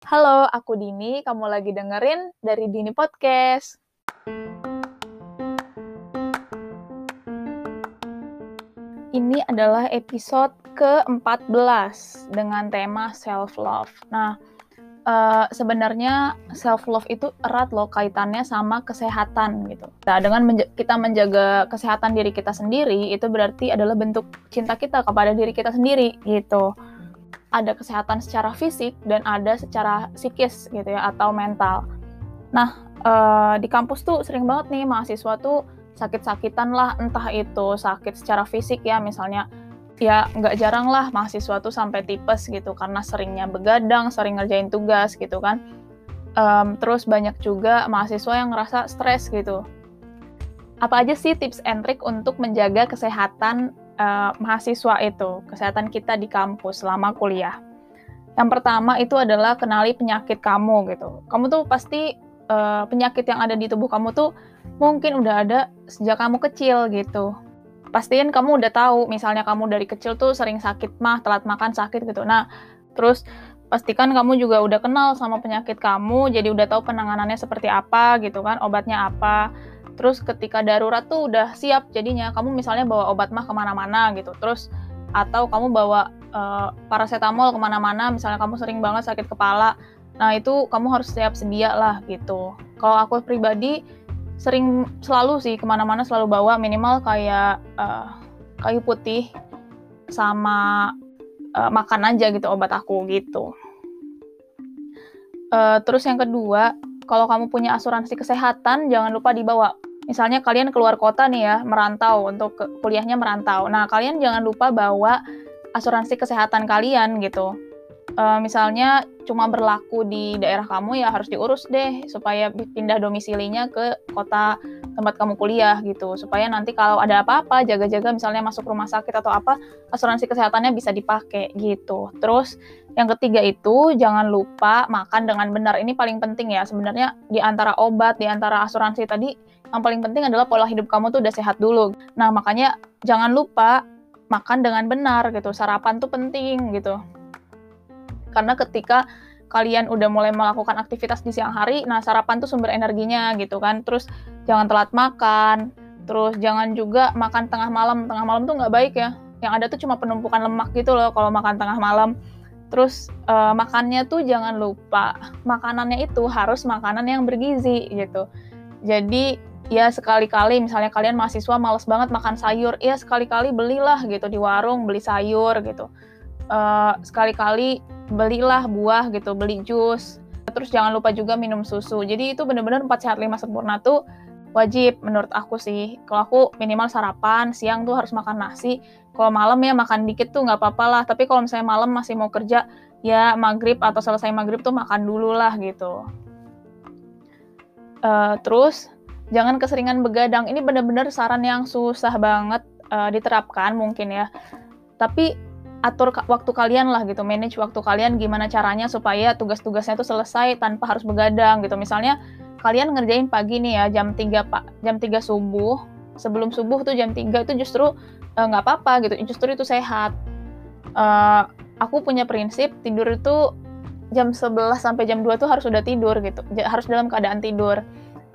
Halo, aku Dini. Kamu lagi dengerin dari Dini Podcast. Ini adalah episode ke-14 dengan tema self-love. Nah, uh, sebenarnya self-love itu erat loh kaitannya sama kesehatan gitu. Nah, dengan menja kita menjaga kesehatan diri kita sendiri, itu berarti adalah bentuk cinta kita kepada diri kita sendiri gitu ada kesehatan secara fisik dan ada secara psikis gitu ya atau mental. Nah uh, di kampus tuh sering banget nih mahasiswa tuh sakit-sakitan lah entah itu sakit secara fisik ya misalnya ya nggak jarang lah mahasiswa tuh sampai tipes gitu karena seringnya begadang, sering ngerjain tugas gitu kan. Um, terus banyak juga mahasiswa yang ngerasa stres gitu. Apa aja sih tips and trick untuk menjaga kesehatan uh, mahasiswa itu, kesehatan kita di kampus selama kuliah. Yang pertama itu adalah kenali penyakit kamu gitu. Kamu tuh pasti uh, penyakit yang ada di tubuh kamu tuh mungkin udah ada sejak kamu kecil gitu. Pastiin kamu udah tahu, misalnya kamu dari kecil tuh sering sakit mah, telat makan sakit gitu. Nah, terus pastikan kamu juga udah kenal sama penyakit kamu, jadi udah tahu penanganannya seperti apa gitu kan, obatnya apa terus ketika darurat tuh udah siap jadinya kamu misalnya bawa obat mah ke mana-mana gitu. Terus atau kamu bawa uh, paracetamol ke mana-mana misalnya kamu sering banget sakit kepala nah itu kamu harus siap sedia lah gitu. Kalau aku pribadi sering selalu sih ke mana-mana selalu bawa minimal kayak uh, kayu putih sama uh, makan aja gitu obat aku gitu. Uh, terus yang kedua kalau kamu punya asuransi kesehatan jangan lupa dibawa misalnya kalian keluar kota nih ya, merantau untuk kuliahnya merantau. Nah, kalian jangan lupa bawa asuransi kesehatan kalian gitu. E, misalnya cuma berlaku di daerah kamu ya harus diurus deh supaya pindah domisilinya ke kota tempat kamu kuliah gitu supaya nanti kalau ada apa-apa jaga-jaga misalnya masuk rumah sakit atau apa asuransi kesehatannya bisa dipakai gitu terus yang ketiga itu jangan lupa makan dengan benar ini paling penting ya sebenarnya di antara obat di antara asuransi tadi yang paling penting adalah pola hidup kamu tuh udah sehat dulu. Nah, makanya jangan lupa makan dengan benar gitu. Sarapan tuh penting gitu. Karena ketika kalian udah mulai melakukan aktivitas di siang hari, nah sarapan tuh sumber energinya gitu kan. Terus jangan telat makan, terus jangan juga makan tengah malam. Tengah malam tuh nggak baik ya. Yang ada tuh cuma penumpukan lemak gitu loh kalau makan tengah malam. Terus uh, makannya tuh jangan lupa makanannya itu harus makanan yang bergizi gitu. Jadi ya sekali-kali. Misalnya kalian mahasiswa males banget makan sayur ya sekali-kali belilah gitu di warung beli sayur gitu. Uh, sekali-kali belilah buah gitu beli jus. Terus jangan lupa juga minum susu. Jadi itu bener-bener 4 sehat 5 sempurna tuh wajib menurut aku sih. Kalau aku minimal sarapan siang tuh harus makan nasi. Kalau malam ya makan dikit tuh nggak apa-apa lah. Tapi kalau misalnya malam masih mau kerja ya maghrib atau selesai maghrib tuh makan dulu lah gitu. Uh, terus jangan keseringan begadang. Ini benar-benar saran yang susah banget uh, diterapkan mungkin ya. Tapi atur waktu kalian lah gitu, manage waktu kalian gimana caranya supaya tugas-tugasnya itu selesai tanpa harus begadang gitu. Misalnya kalian ngerjain pagi nih ya jam 3 Pak, jam 3 subuh. Sebelum subuh tuh jam 3 itu justru eh, nggak uh, apa-apa gitu, justru itu sehat. Uh, aku punya prinsip tidur itu jam 11 sampai jam 2 tuh harus udah tidur gitu. Harus dalam keadaan tidur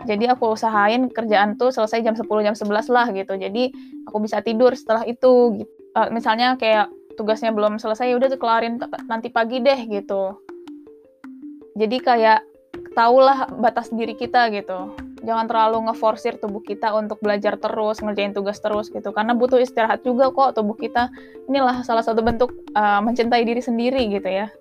jadi aku usahain kerjaan tuh selesai jam 10 jam 11 lah gitu. Jadi aku bisa tidur setelah itu gitu. uh, misalnya kayak tugasnya belum selesai ya udah kelarin nanti pagi deh gitu. Jadi kayak tahulah batas diri kita gitu. Jangan terlalu ngeforsir tubuh kita untuk belajar terus ngerjain tugas terus gitu. Karena butuh istirahat juga kok tubuh kita. Inilah salah satu bentuk uh, mencintai diri sendiri gitu ya.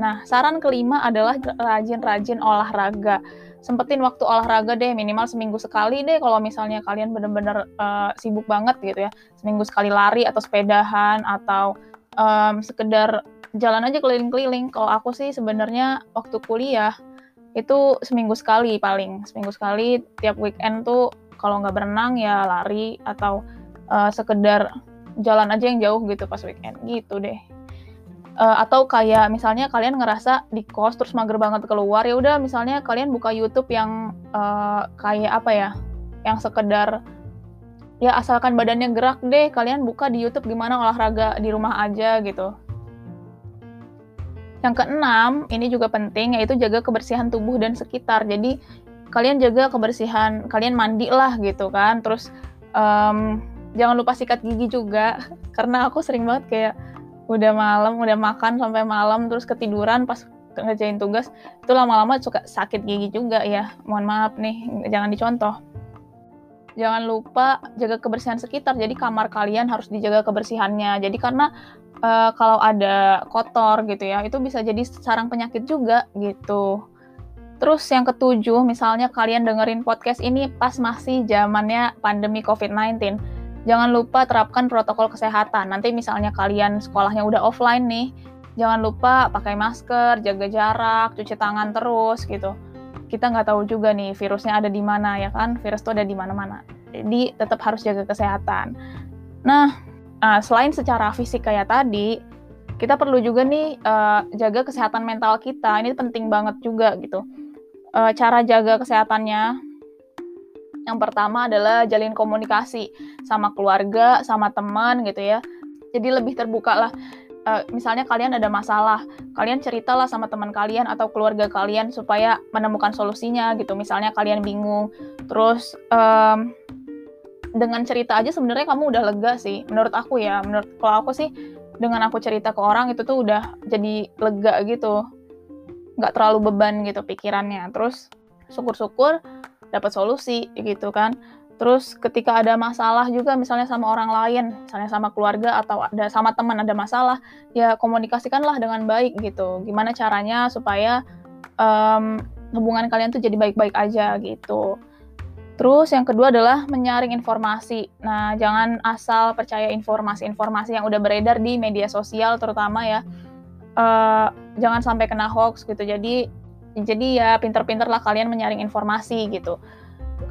Nah saran kelima adalah rajin-rajin olahraga sempetin waktu olahraga deh minimal seminggu sekali deh kalau misalnya kalian bener-bener uh, sibuk banget gitu ya. Seminggu sekali lari atau sepedahan atau um, sekedar jalan aja keliling-keliling. Kalau aku sih sebenarnya waktu kuliah itu seminggu sekali paling. Seminggu sekali tiap weekend tuh kalau nggak berenang ya lari atau uh, sekedar jalan aja yang jauh gitu pas weekend. Gitu deh uh, atau kayak misalnya kalian ngerasa di kos terus mager banget keluar ya udah misalnya kalian buka YouTube yang uh, kayak apa ya yang sekedar ya asalkan badannya gerak deh kalian buka di YouTube gimana olahraga di rumah aja gitu Yang keenam, ini juga penting yaitu jaga kebersihan tubuh dan sekitar. Jadi kalian jaga kebersihan, kalian mandi lah gitu kan. Terus um, jangan lupa sikat gigi juga karena aku sering banget kayak udah malam, udah makan sampai malam terus ketiduran pas ngerjain tugas itu lama-lama suka sakit gigi juga ya. Mohon maaf nih, jangan dicontoh. Jangan lupa jaga kebersihan sekitar. Jadi kamar kalian harus dijaga kebersihannya. Jadi karena uh, kalau ada kotor gitu ya, itu bisa jadi sarang penyakit juga gitu. Terus yang ketujuh, misalnya kalian dengerin podcast ini pas masih zamannya pandemi COVID-19. Jangan lupa terapkan protokol kesehatan. Nanti misalnya kalian sekolahnya udah offline nih, jangan lupa pakai masker, jaga jarak, cuci tangan terus gitu. Kita nggak tahu juga nih virusnya ada di mana ya kan, virus itu ada di mana-mana. Jadi tetap harus jaga kesehatan. Nah, Nah, selain secara fisik kayak tadi, kita perlu juga nih uh, jaga kesehatan mental kita. Ini penting banget juga gitu. Uh, cara jaga kesehatannya yang pertama adalah jalin komunikasi sama keluarga, sama teman gitu ya. Jadi lebih terbuka lah. Uh, misalnya kalian ada masalah, kalian ceritalah sama teman kalian atau keluarga kalian supaya menemukan solusinya gitu. Misalnya kalian bingung, terus um, dengan cerita aja sebenarnya kamu udah lega sih menurut aku ya menurut kalau aku sih dengan aku cerita ke orang itu tuh udah jadi lega gitu nggak terlalu beban gitu pikirannya terus syukur-syukur dapat solusi gitu kan terus ketika ada masalah juga misalnya sama orang lain misalnya sama keluarga atau ada sama teman ada masalah ya komunikasikanlah dengan baik gitu gimana caranya supaya um, hubungan kalian tuh jadi baik-baik aja gitu Terus yang kedua adalah menyaring informasi. Nah, jangan asal percaya informasi-informasi yang udah beredar di media sosial terutama ya. Uh, jangan sampai kena hoax gitu. Jadi jadi ya pinter-pinter lah kalian menyaring informasi gitu.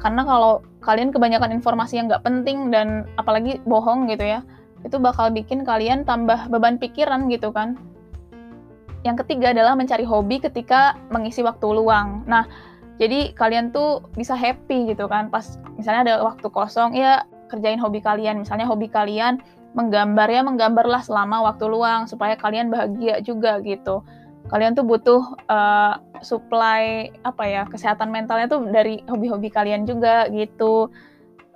Karena kalau kalian kebanyakan informasi yang nggak penting dan apalagi bohong gitu ya, itu bakal bikin kalian tambah beban pikiran gitu kan. Yang ketiga adalah mencari hobi ketika mengisi waktu luang. Nah, jadi kalian tuh bisa happy gitu kan pas misalnya ada waktu kosong ya kerjain hobi kalian misalnya hobi kalian menggambar ya menggambarlah selama waktu luang supaya kalian bahagia juga gitu kalian tuh butuh uh, supply apa ya kesehatan mentalnya tuh dari hobi-hobi kalian juga gitu.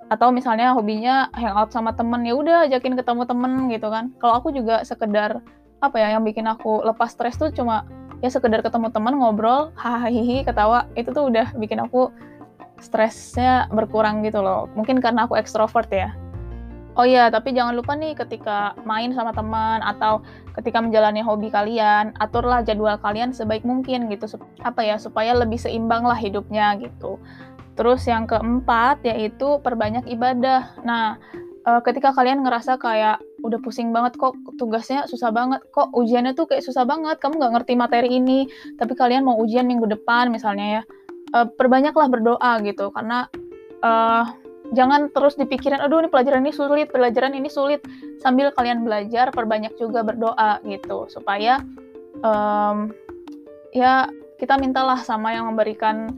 Atau misalnya hobinya hangout sama temen ya udah ajakin ketemu temen gitu kan. Kalau aku juga sekedar apa ya yang bikin aku lepas stres tuh cuma ya sekedar ketemu teman ngobrol hahaha ketawa itu tuh udah bikin aku stresnya berkurang gitu loh. Mungkin karena aku ekstrovert ya oh iya tapi jangan lupa nih ketika main sama teman atau ketika menjalani hobi kalian aturlah jadwal kalian sebaik mungkin gitu apa ya supaya lebih seimbang lah hidupnya gitu. Terus yang keempat yaitu perbanyak ibadah. Nah uh, ketika kalian ngerasa kayak udah pusing banget kok tugasnya susah banget kok ujiannya tuh kayak susah banget kamu nggak ngerti materi ini tapi kalian mau ujian minggu depan misalnya ya uh, perbanyaklah berdoa gitu karena uh, jangan terus dipikirin aduh ini pelajaran ini sulit pelajaran ini sulit sambil kalian belajar perbanyak juga berdoa gitu supaya um, ya kita mintalah sama yang memberikan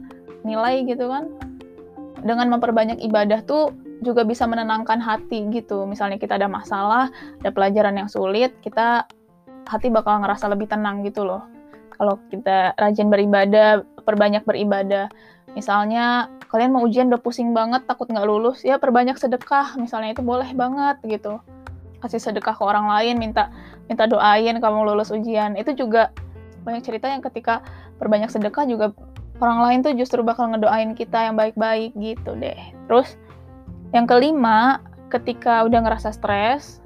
nilai gitu kan dengan memperbanyak ibadah tuh juga bisa menenangkan hati gitu. Misalnya kita ada masalah, ada pelajaran yang sulit, kita hati bakal ngerasa lebih tenang gitu loh. Kalau kita rajin beribadah, perbanyak beribadah. Misalnya kalian mau ujian udah pusing banget, takut nggak lulus, ya perbanyak sedekah. Misalnya itu boleh banget gitu. Kasih sedekah ke orang lain, minta minta doain kamu lulus ujian. Itu juga banyak cerita yang ketika perbanyak sedekah juga orang lain tuh justru bakal ngedoain kita yang baik-baik gitu deh. Terus yang kelima, ketika udah ngerasa stres,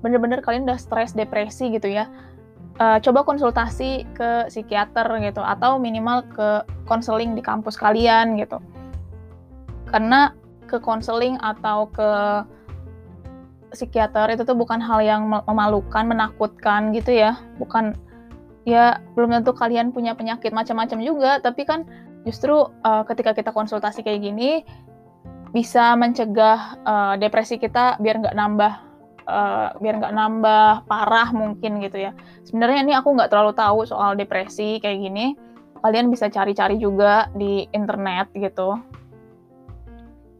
bener-bener kalian udah stres, depresi gitu ya, uh, coba konsultasi ke psikiater gitu, atau minimal ke konseling di kampus kalian gitu. Karena ke konseling atau ke psikiater itu tuh bukan hal yang memalukan, menakutkan gitu ya, bukan ya belum tentu kalian punya penyakit macam-macam juga, tapi kan justru uh, ketika kita konsultasi kayak gini bisa mencegah uh, depresi kita biar nggak nambah uh, biar nggak nambah parah mungkin gitu ya sebenarnya ini aku nggak terlalu tahu soal depresi kayak gini kalian bisa cari-cari juga di internet gitu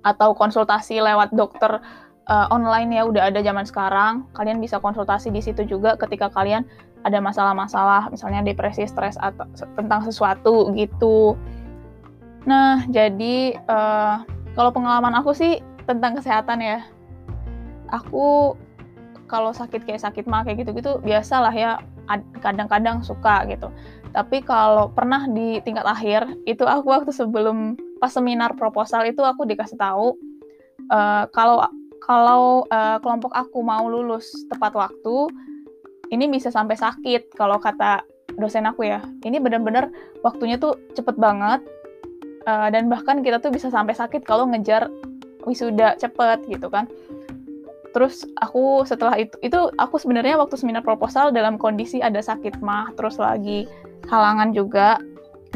atau konsultasi lewat dokter uh, online ya udah ada zaman sekarang kalian bisa konsultasi di situ juga ketika kalian ada masalah-masalah misalnya depresi, stres atau tentang sesuatu gitu. Nah, jadi uh, kalau pengalaman aku sih tentang kesehatan ya. Aku kalau sakit kayak sakit mah kayak gitu-gitu biasalah ya kadang-kadang suka gitu. Tapi kalau pernah di tingkat akhir itu aku waktu sebelum pas seminar proposal itu aku dikasih tahu uh, kalau kalau uh, kelompok aku mau lulus tepat waktu ini bisa sampai sakit kalau kata dosen aku ya. Ini benar-benar waktunya tuh cepet banget uh, dan bahkan kita tuh bisa sampai sakit kalau ngejar wisuda cepet gitu kan terus aku setelah itu itu aku sebenarnya waktu seminar proposal dalam kondisi ada sakit mah terus lagi halangan juga.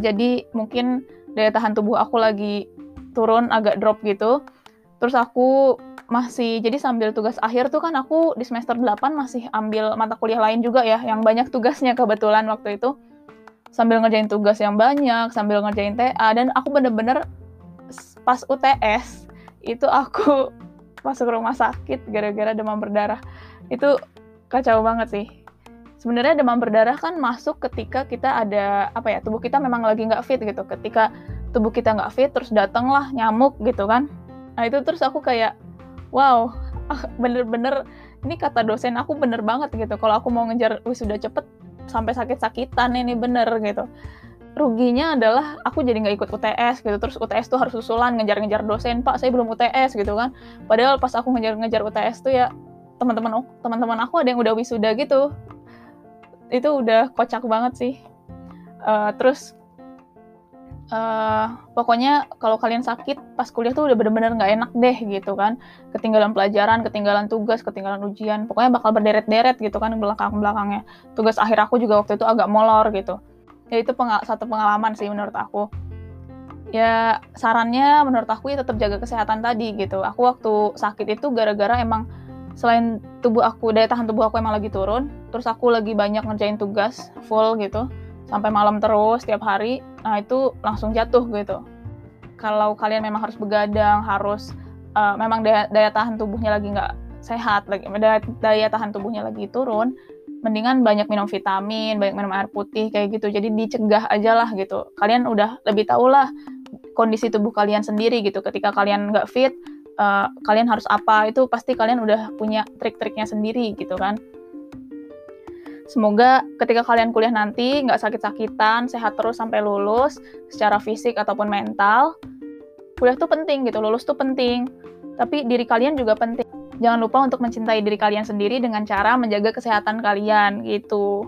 Jadi mungkin daya tahan tubuh aku lagi turun agak drop gitu. Terus aku masih jadi sambil tugas akhir tuh kan aku di semester 8 masih ambil mata kuliah lain juga ya yang banyak tugasnya kebetulan waktu itu. Sambil ngerjain tugas yang banyak sambil ngerjain TA dan aku bener-bener pas UTS itu aku masuk rumah sakit gara-gara demam berdarah. Itu kacau banget sih. Sebenarnya demam berdarah kan masuk ketika kita ada apa ya tubuh kita memang lagi nggak fit gitu. Ketika tubuh kita nggak fit terus datanglah nyamuk gitu kan. Nah itu terus aku kayak wow ah, bener-bener ini kata dosen aku bener banget gitu. Kalau aku mau ngejar wisuda cepet sampai sakit-sakitan ini bener gitu ruginya adalah aku jadi nggak ikut UTS gitu. Terus UTS tuh harus susulan ngejar-ngejar dosen pak saya belum UTS gitu kan. Padahal pas aku ngejar-ngejar UTS tuh ya teman-teman teman-teman aku ada yang udah wisuda gitu. Itu udah kocak banget sih. Uh, terus uh, pokoknya kalau kalian sakit pas kuliah tuh udah bener-bener nggak enak deh gitu kan. Ketinggalan pelajaran ketinggalan tugas ketinggalan ujian. Pokoknya bakal berderet-deret gitu kan belakang belakangnya tugas akhir aku juga waktu itu agak molor gitu ya itu pengal satu pengalaman sih menurut aku. Ya sarannya menurut aku ya tetap jaga kesehatan tadi gitu. Aku waktu sakit itu gara-gara emang selain tubuh aku daya tahan tubuh aku emang lagi turun terus aku lagi banyak ngerjain tugas full gitu sampai malam terus tiap hari nah itu langsung jatuh gitu. Kalau kalian memang harus begadang harus uh, memang daya, daya tahan tubuhnya lagi nggak sehat lagi daya, daya tahan tubuhnya lagi turun mendingan banyak minum vitamin, banyak minum air putih kayak gitu. Jadi dicegah aja lah gitu. Kalian udah lebih tahu lah kondisi tubuh kalian sendiri gitu. Ketika kalian nggak fit, uh, kalian harus apa itu pasti kalian udah punya trik-triknya sendiri gitu kan. Semoga ketika kalian kuliah nanti nggak sakit-sakitan, sehat terus sampai lulus secara fisik ataupun mental. Kuliah tuh penting gitu, lulus tuh penting. Tapi diri kalian juga penting. Jangan lupa untuk mencintai diri kalian sendiri dengan cara menjaga kesehatan kalian gitu.